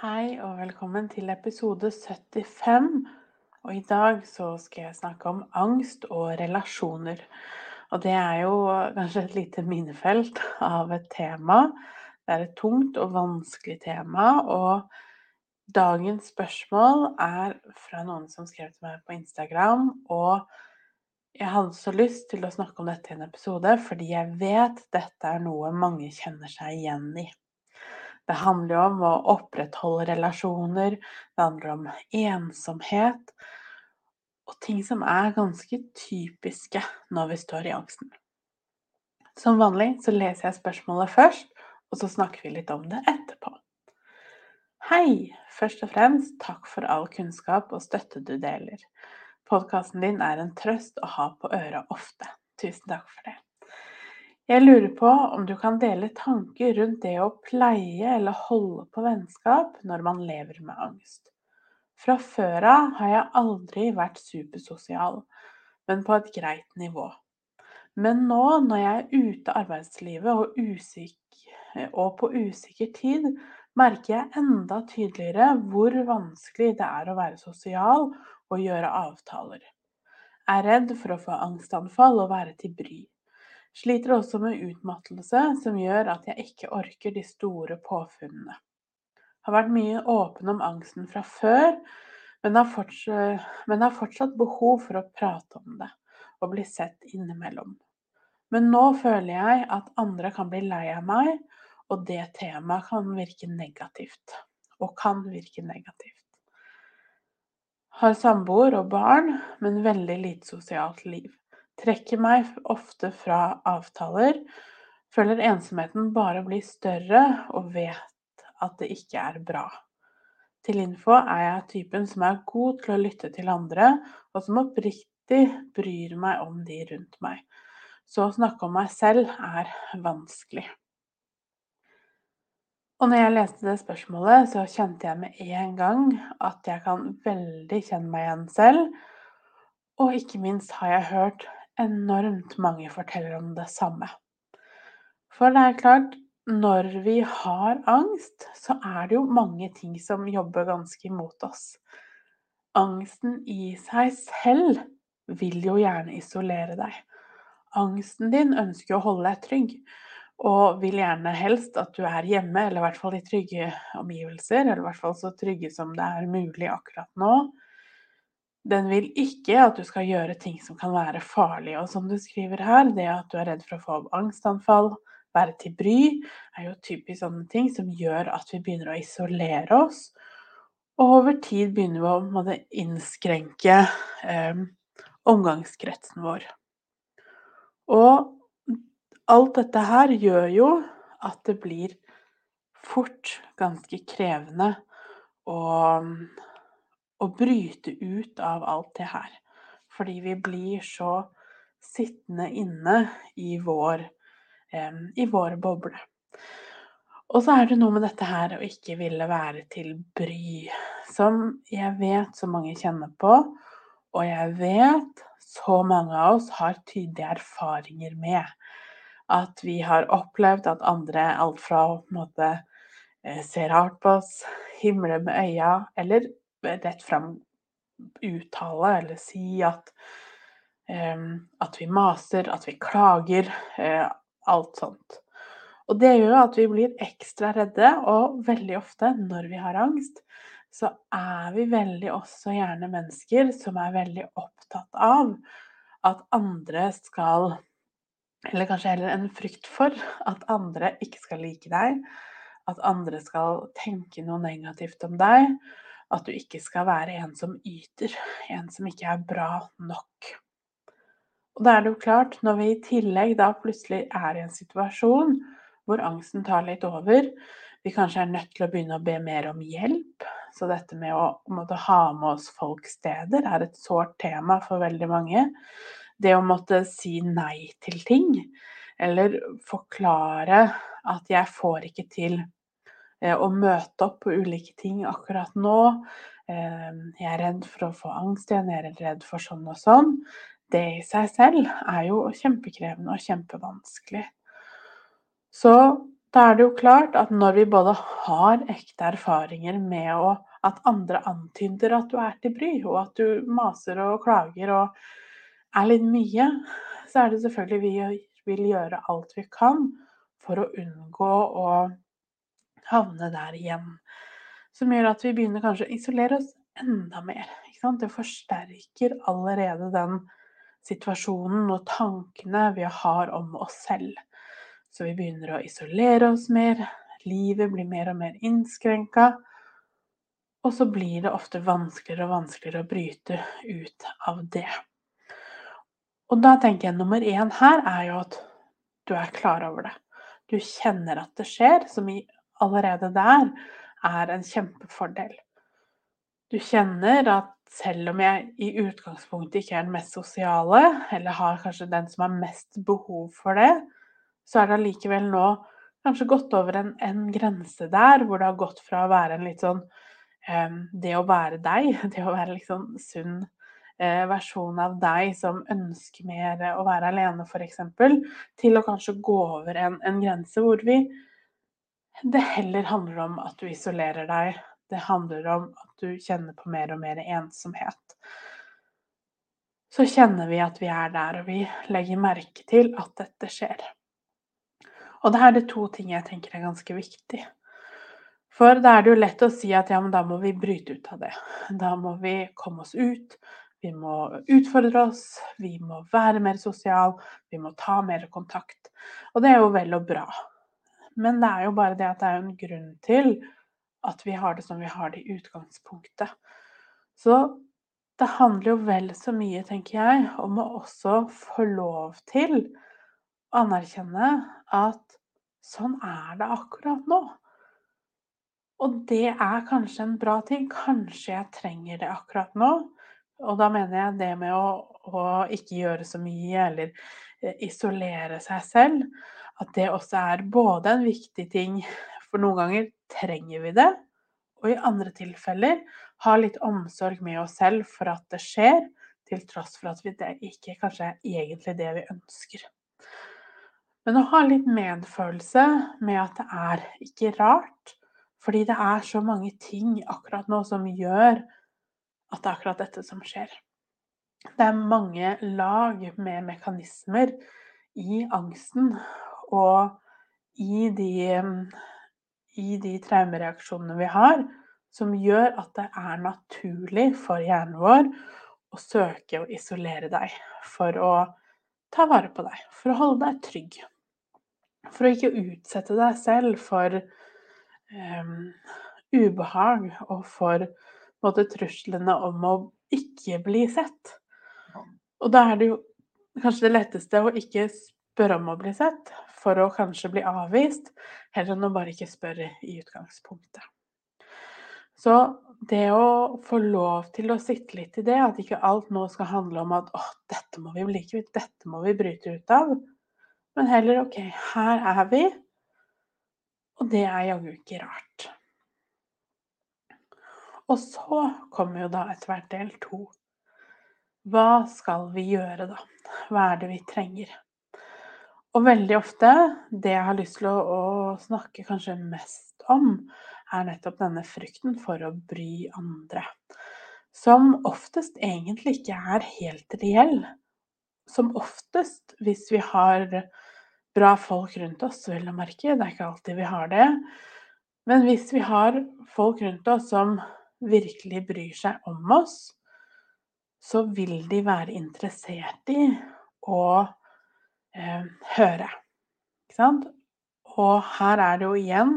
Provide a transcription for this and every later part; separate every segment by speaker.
Speaker 1: Hei og velkommen til episode 75. Og i dag så skal jeg snakke om angst og relasjoner. Og det er jo kanskje et lite minefelt av et tema. Det er et tungt og vanskelig tema. Og dagens spørsmål er fra noen som skrev til meg på Instagram. Og jeg hadde så lyst til å snakke om dette i en episode, fordi jeg vet dette er noe mange kjenner seg igjen i. Det handler jo om å opprettholde relasjoner, det handler om ensomhet og ting som er ganske typiske når vi står i angsten. Som vanlig så leser jeg spørsmålet først, og så snakker vi litt om det etterpå. Hei! Først og fremst takk for all kunnskap og støtte du deler. Podkasten din er en trøst å ha på øret ofte. Tusen takk for det. Jeg lurer på om du kan dele tanker rundt det å pleie eller holde på vennskap når man lever med angst. Fra før av har jeg aldri vært supersosial, men på et greit nivå. Men nå når jeg er ute av arbeidslivet og, usikker, og på usikker tid, merker jeg enda tydeligere hvor vanskelig det er å være sosial og gjøre avtaler. Jeg er redd for å få angstanfall og være til bry. Sliter også med utmattelse, som gjør at jeg ikke orker de store påfunnene. Har vært mye åpen om angsten fra før, men har, fortsatt, men har fortsatt behov for å prate om det og bli sett innimellom. Men nå føler jeg at andre kan bli lei av meg, og det temaet kan virke negativt. Og kan virke negativt. Har samboer og barn, men veldig lite sosialt liv. Trekker meg ofte fra avtaler. Føler ensomheten bare blir større og vet at det ikke er bra. Til info er jeg typen som er god til å lytte til andre, og som oppriktig bryr meg om de rundt meg. Så å snakke om meg selv er vanskelig. Og når jeg leste det spørsmålet, så kjente jeg med en gang at jeg kan veldig kjenne meg igjen selv. Og ikke minst har jeg hørt enormt mange forteller om det samme. For det er klart, når vi har angst, så er det jo mange ting som jobber ganske imot oss. Angsten i seg selv vil jo gjerne isolere deg. Angsten din ønsker å holde deg trygg, og vil gjerne helst at du er hjemme, eller i hvert fall i trygge omgivelser, eller i hvert fall så trygge som det er mulig akkurat nå. Den vil ikke at du skal gjøre ting som kan være farlige. Og som du skriver her, det at du er redd for å få angstanfall, være til bry, er jo typisk sånne ting som gjør at vi begynner å isolere oss. Og over tid begynner vi å måtte innskrenke eh, omgangskretsen vår. Og alt dette her gjør jo at det blir fort ganske krevende å å bryte ut av alt det her. Fordi vi blir så sittende inne i vår, eh, i vår boble. Og så er det noe med dette her å ikke ville være til bry, som jeg vet så mange kjenner på, og jeg vet så mange av oss har tydelige erfaringer med. At vi har opplevd at andre alt fra på en måte eh, ser rart på oss, himler med øya, eller rett fram uttale eller si at um, at vi maser, at vi klager, uh, alt sånt. Og det gjør at vi blir ekstra redde, og veldig ofte når vi har angst, så er vi veldig også gjerne mennesker som er veldig opptatt av at andre skal Eller kanskje heller en frykt for at andre ikke skal like deg, at andre skal tenke noe negativt om deg, at du ikke skal være en som yter, en som ikke er bra nok. Og da er det jo klart, når vi i tillegg da plutselig er i en situasjon hvor angsten tar litt over, vi kanskje er nødt til å begynne å be mer om hjelp. Så dette med å måtte ha med oss folk steder er et sårt tema for veldig mange. Det å måtte si nei til ting, eller forklare at jeg får ikke til eh, å møte opp på ulike ting akkurat nå. Eh, jeg er redd for å få angst igjen, jeg er redd for sånn og sånn. Det i seg selv er jo kjempekrevende og kjempevanskelig. Så da er det jo klart at når vi både har ekte erfaringer med å, at andre antyder at du er til bry, og at du maser og klager og er litt mye, så er det selvfølgelig vi vil gjøre alt vi kan for å unngå å havne der igjen. Som gjør at vi begynner kanskje å isolere oss enda mer. Det forsterker allerede den situasjonen og tankene vi har om oss selv. Så vi begynner å isolere oss mer, livet blir mer og mer innskrenka. Og så blir det ofte vanskeligere og vanskeligere å bryte ut av det. Og da tenker jeg nummer én her er jo at du er klar over det. Du kjenner at det skjer, som allerede der er en kjempefordel. Du kjenner at selv om jeg i utgangspunktet ikke er den mest sosiale, eller har kanskje den som har mest behov for det, så er det allikevel nå kanskje gått over en, en, grense der hvor det har gått fra å være en litt sånn um, Det å være deg, det å være liksom sunn uh, versjon av deg som ønsker mer å være alene, f.eks., til å kanskje gå over en, en grense hvor vi det heller handler om at du isolerer deg. Det handler om at du kjenner på mer og mer ensomhet. Så kjenner vi at vi er der, og vi legger merke til at dette skjer. Og da er det to ting jeg tenker er ganske viktig. For da er det jo lett å si at ja, men da må vi bryte ut av det. Da må vi komme oss ut. Vi må utfordre oss, vi må være mer sosial, vi må ta mer kontakt. Og det er jo vel og bra. Men det er jo bare det at det er en grunn til at vi har det som vi har det i utgangspunktet. Så det handler jo vel så mye, tenker jeg, om å også få lov til å anerkjenne at sånn er det akkurat nå. Og det er kanskje en bra ting. Kanskje jeg trenger det akkurat nå. Og da mener jeg det med å, å ikke gjøre så mye eller eh, isolere seg selv, at det også er både en viktig ting, for noen ganger trenger vi det, og i andre tilfeller ha litt omsorg med oss selv for at det skjer, til tross for at det ikke kanskje er egentlig det vi ønsker. Men å ha litt medfølelse med at det er ikke rart, fordi det er så mange ting akkurat nå som gjør at det er akkurat dette som skjer. Det er mange lag med mekanismer i angsten og i de, i de traumereaksjonene vi har, som gjør at det er naturlig for hjernen vår å søke å isolere deg for å ta vare på deg, for å holde deg trygg. For å ikke utsette deg selv for um, ubehag og for måte, truslene om å ikke bli sett. Og da er det jo kanskje det letteste å ikke spørre om å bli sett, for å kanskje bli avvist, heller enn å bare ikke spørre i utgangspunktet. Så det å få lov til å sitte litt i det, at ikke alt nå skal handle om at å, dette må vi like, dette må vi bryte ut av, men heller OK, her er vi, og det er jaggu ikke rart. Og så kommer jo da etter hvert del to. Hva skal vi gjøre da? Hva er det vi trenger? Og veldig ofte, det jeg har lyst til å, å snakke kanskje mest om, er nettopp denne frykten for å bry andre. Som oftest egentlig ikke er helt reell. Som oftest, hvis vi har bra folk rundt oss, vel å merke, det er ikke alltid vi har det. Men hvis vi har folk rundt oss som virkelig bryr seg om oss, så vil de være interessert i å eh, høre. Ikke sant? Og her er det jo igjen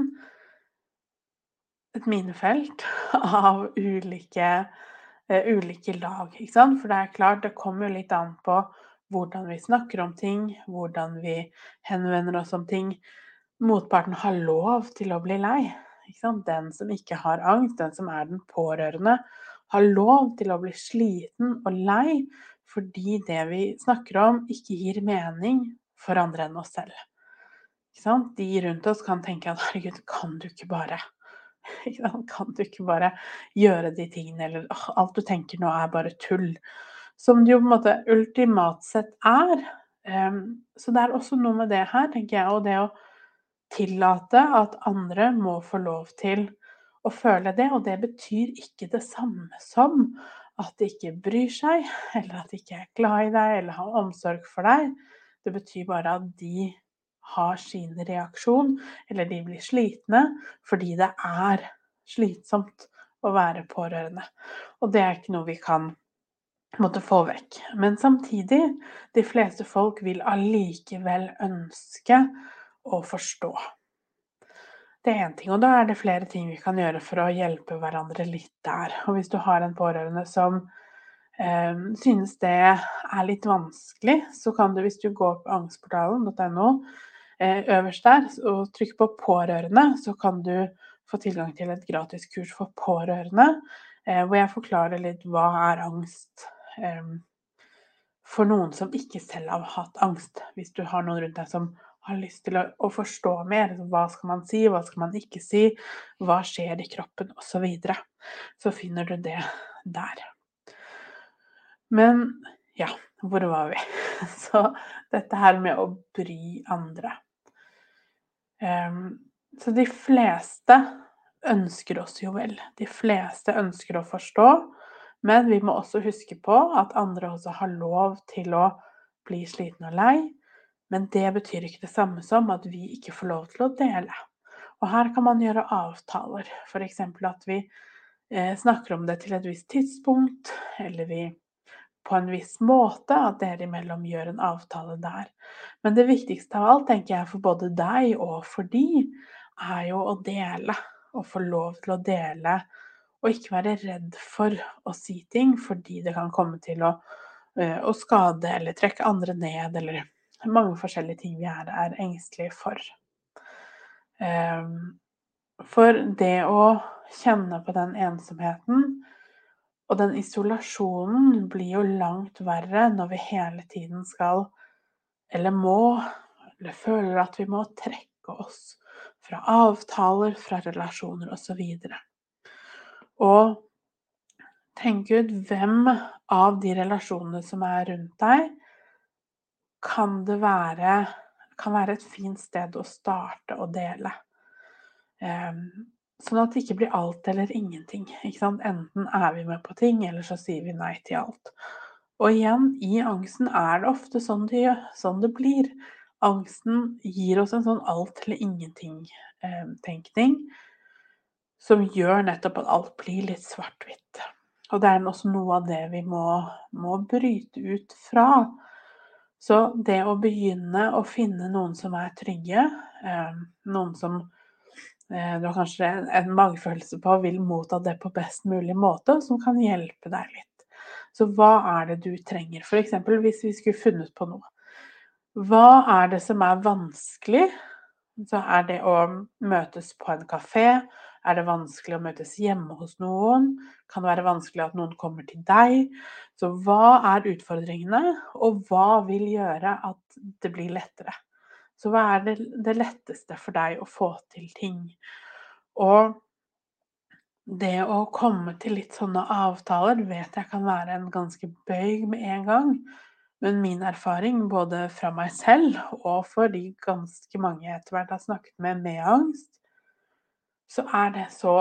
Speaker 1: et minefelt av ulike, uh, ulike lag. Ikke sant? For det er klart, det kommer jo litt an på hvordan vi snakker om ting, hvordan vi henvender oss om ting. motparten har lov til å bli lei. Den som ikke har angst, den som er den pårørende, har lov til å bli sliten og lei fordi det vi snakker om, ikke gir mening for andre enn oss selv. De rundt oss kan tenke at herregud, kan du ikke bare Kan du ikke bare gjøre de tingene, eller alt du tenker nå er bare tull. Som det jo på en måte ultimat sett er. Så det er også noe med det her, tenker jeg, og det å tillate at andre må få lov til å føle det. Og det betyr ikke det samme som at de ikke bryr seg, eller at de ikke er glad i deg eller har omsorg for deg. Det betyr bare at de har sin reaksjon, eller de blir slitne fordi det er slitsomt å være pårørende. Og det er ikke noe vi kan måtte få vekk. Men samtidig, de fleste folk vil allikevel ønske å forstå. Det er én ting, og da er det flere ting vi kan gjøre for å hjelpe hverandre litt der. Og hvis du har en pårørende som eh, synes det er litt vanskelig, så kan du, hvis du går på angstportalen.no, eh, øverst der, og trykker på 'pårørende', så kan du få tilgang til et gratis kurs for pårørende, eh, hvor jeg forklarer litt hva er angst eh, for noen som ikke selv har hatt angst. Hvis du har noen rundt deg som har lyst til å, å, forstå mer. Hva skal man si, hva skal man ikke si, hva skjer i kroppen osv. Så, videre. så finner du det der. Men ja, hvor var vi? Så dette her med å bry andre. Um, så de fleste ønsker oss jo vel. De fleste ønsker å forstå. Men vi må også huske på at andre også har lov til å bli slitne og lei. Men det betyr ikke det samme som at vi ikke får lov til å dele. Og her kan man gjøre avtaler, f.eks. at vi eh, snakker om det til et visst tidspunkt, eller vi på en viss måte, at dere imellom gjør en avtale der. Men det viktigste av alt, tenker jeg, for både deg og for de, er jo å dele. Å få lov til å dele, og ikke være redd for å si ting fordi det kan komme til å, eh, å skade eller trekke andre ned, eller mange forskjellige ting vi er, er engstelige for. Ehm, for det å kjenne på den ensomheten og den isolasjonen blir jo langt verre når vi hele tiden skal, eller må, eller føler at vi må trekke oss fra avtaler, fra relasjoner osv. Og, og tenk ut hvem av de relasjonene som er rundt deg, kan det være, kan være et fint sted å starte å dele. Um, sånn at det ikke blir alt eller ingenting. Enten er vi med på ting, eller så sier vi nei til alt. Og igjen, i angsten er det ofte sånn det, sånn det blir. Angsten gir oss en sånn alt eller ingenting-tenkning eh, som gjør nettopp at alt blir litt svart-hvitt. Og det er også noe av det vi må, må bryte ut fra. Så det å begynne å finne noen som er trygge, eh, noen som eh, du har kanskje en magefølelse på vil motta det på best mulig måte, som kan hjelpe deg litt. Så hva er det du trenger? F.eks. hvis vi skulle funnet på noe. Hva er det som er vanskelig? Så er det å møtes på en kafé, er det vanskelig å møtes hjemme hos noen? Kan det være vanskelig at noen kommer til deg? Så hva er utfordringene, og hva vil gjøre at det blir lettere? Så hva er det, det letteste for deg å få til ting? Og det å komme til litt sånne avtaler vet jeg kan være en ganske bøyg med en gang. Men min erfaring, både fra meg selv og for de ganske mange jeg etter hvert har snakket med med angst, så er det så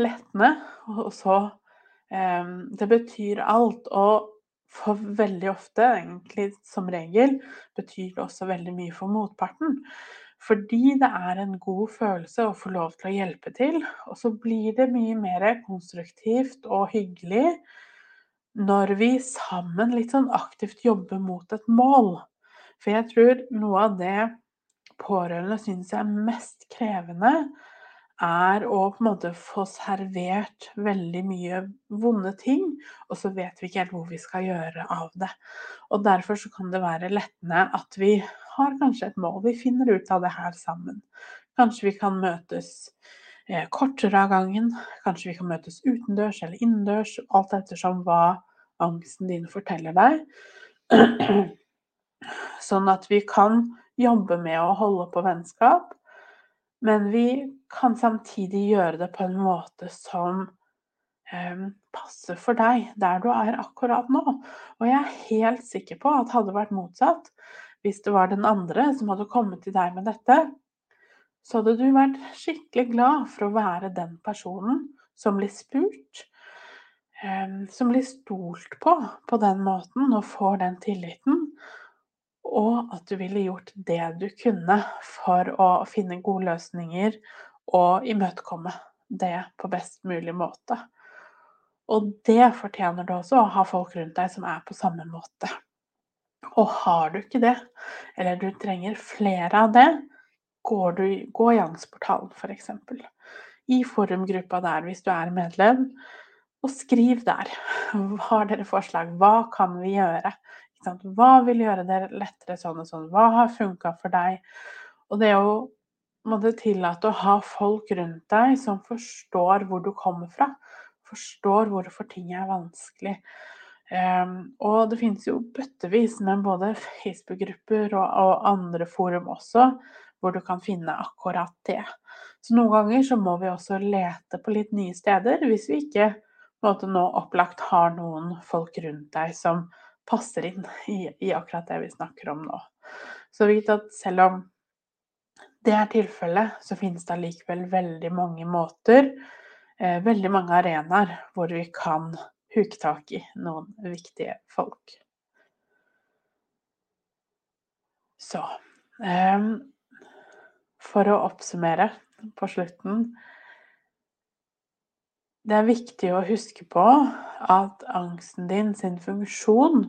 Speaker 1: lettende, og så eh, Det betyr alt. Og for veldig ofte, egentlig som regel, betyr det også veldig mye for motparten. Fordi det er en god følelse å få lov til å hjelpe til. Og så blir det mye mer konstruktivt og hyggelig når vi sammen litt sånn aktivt jobber mot et mål. For jeg tror noe av det pårørende syns er mest krevende, er å på en måte få servert veldig mye vonde ting, og så vet vi ikke helt hvor vi skal gjøre av det. Og derfor så kan det være lettende at vi har kanskje et mål. Vi finner ut av det her sammen. Kanskje vi kan møtes eh, kortere av gangen. Kanskje vi kan møtes utendørs eller innendørs, alt ettersom hva angsten din forteller deg. Sånn at vi kan jobbe med å holde på vennskap, men vi kan samtidig gjøre det på en måte som eh, passer for deg der du er akkurat nå. Og jeg er helt sikker på at hadde det vært motsatt, hvis det var den andre som hadde kommet til deg med dette, så hadde du vært skikkelig glad for å være den personen som blir spurt, eh, som blir stolt på på den måten og får den tilliten og at du ville gjort det du kunne for å finne gode løsninger og imøtekomme det på best mulig måte. Og det fortjener du også, å ha folk rundt deg som er på samme måte. Og har du ikke det, eller du trenger flere av det, går du, gå i Jansportalen f.eks. I forumgruppa der hvis du er medlem, og skriv der. Har dere forslag? Hva kan vi gjøre? Hva vil gjøre det lettere sånn og sånn? Hva har funka for deg? Og det å måtte tillate å ha folk rundt deg som forstår hvor du kommer fra. Forstår hvorfor ting er vanskelig. Um, og det finnes jo bøttevis med både Facebook-grupper og, og, andre forum også, hvor du kan finne akkurat det. Så noen ganger så må vi også lete på litt nye steder, hvis vi ikke måte, nå opplagt har noen folk rundt deg som passer inn i, i akkurat det vi snakker om nå. Så vit at selv om det er tilfellet, så finnes det allikevel veldig mange måter, eh, veldig mange arenaer, hvor vi kan huke tak i noen viktige folk. Så eh, For å oppsummere på slutten det er viktig å huske på at angsten din sin funksjon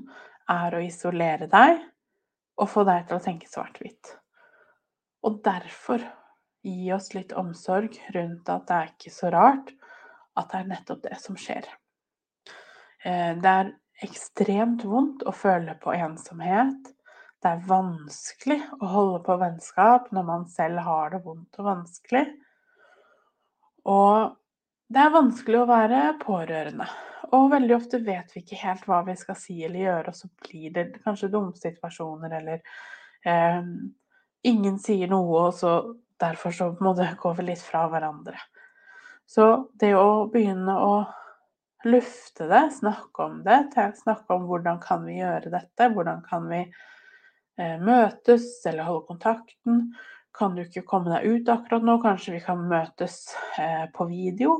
Speaker 1: er å isolere deg og få deg til å tenke svart-hvitt. Og derfor gi oss litt omsorg rundt at det er ikke så rart at det er nettopp det som skjer. Eh, det er ekstremt vondt å føle på ensomhet. Det er vanskelig å holde på vennskap når man selv har det vondt og vanskelig. Og det er vanskelig å være pårørende, og veldig ofte vet vi ikke helt hva vi skal si eller gjøre, og så blir det kanskje dumsituasjoner eller eh, Ingen sier noe, og så derfor så må det gå litt fra hverandre. Så det å begynne å lufte det, snakke om det, snakke om hvordan kan vi gjøre dette, hvordan kan vi eh, møtes eller holde kontakten. Kan du ikke komme deg ut akkurat nå, kanskje vi kan møtes eh, på video.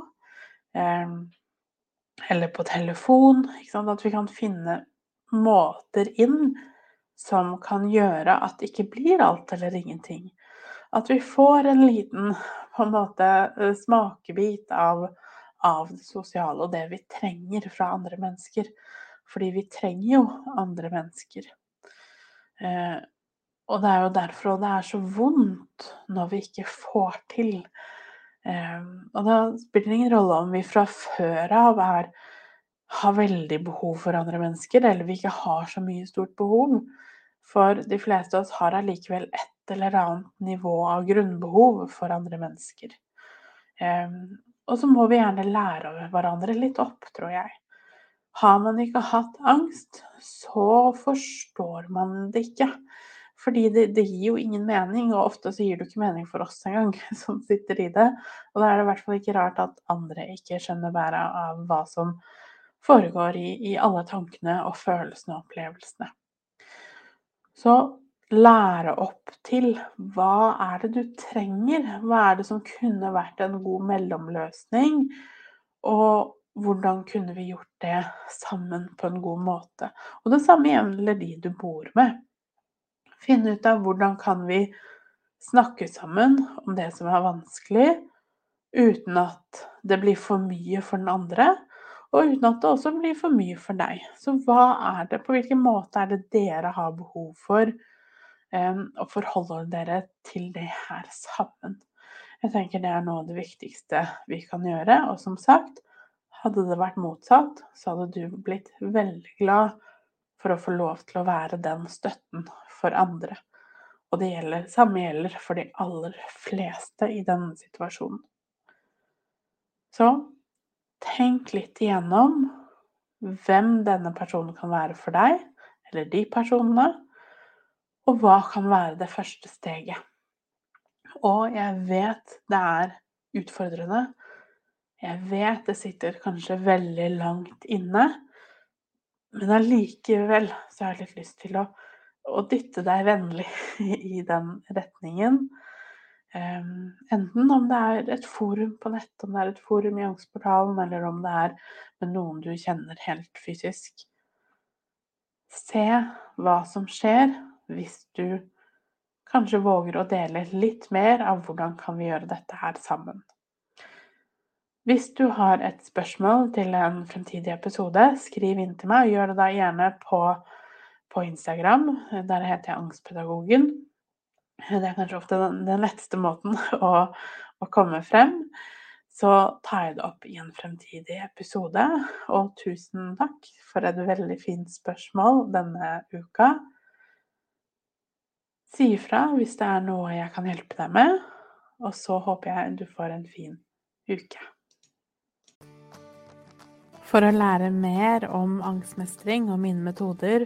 Speaker 1: Eller på telefon. At vi kan finne måter inn som kan gjøre at det ikke blir alt eller ingenting. At vi får en liten en måte eh, smakebit av, av det sosiale og det vi trenger fra andre mennesker. Fordi vi trenger jo andre mennesker. Eh, og det er jo derfor det er så vondt når vi ikke får til og da spiller det ingen rolle om vi fra før av er, har veldig behov for andre mennesker, eller vi ikke har så mye stort behov. For de fleste av oss har allikevel et eller annet nivå av grunnbehov for andre mennesker. Ehm, og så må vi gjerne lære av hverandre litt opp, tror jeg. Har man ikke hatt angst, så forstår man det ikke. Fordi det, det, gir jo ingen mening, og ofte så gir det ikke mening for oss engang som sitter i det. Og da er det i hvert fall ikke rart at andre ikke skjønner bæret av hva som foregår i, i alle tankene og følelsene og opplevelsene. Så lære opp til hva er det du trenger? Hva er det som kunne vært en god mellomløsning? Og hvordan kunne vi gjort det sammen på en god måte? Og det samme gjelder de du bor med. Finne ut av hvordan kan vi snakke sammen om det som er vanskelig, uten at det blir for mye for den andre, og uten at det også blir for mye for deg. Så hva er det, på hvilken måte er det dere har behov for, um, å forholde dere til det her sammen? Jeg tenker det er noe av det viktigste vi kan gjøre, og som sagt, hadde det vært motsatt, så hadde du blitt veldig glad for å få lov til å være den støtten for andre. Og det gjelder, samme gjelder for de aller fleste i denne situasjonen. Så tenk litt igjennom hvem denne personen kan være for deg, eller de personene, og hva kan være det første steget. Og jeg vet det er utfordrende. Jeg vet det sitter kanskje veldig langt inne. Men allikevel så har jeg litt lyst til å, å dytte deg vennlig i den retningen. Um, enten om det er et forum på nett, om det er et forum i Angstportalen, eller om det er med noen du kjenner helt fysisk. Se hva som skjer hvis du kanskje våger å dele litt mer av hvordan kan vi gjøre dette her sammen. Hvis du har et spørsmål til en fremtidig episode, skriv inn til meg, og gjør det da gjerne på, på Instagram. Der heter jeg Angstpedagogen. Det er kanskje ofte den, den letteste måten å, å, komme frem. Så tar jeg det opp i en fremtidig episode. Og tusen takk for et veldig fint spørsmål denne uka. Si ifra hvis det er noe jeg kan hjelpe deg med. Og så håper jeg du får en fin uke. For å lære mer om angstmestring og mine metoder,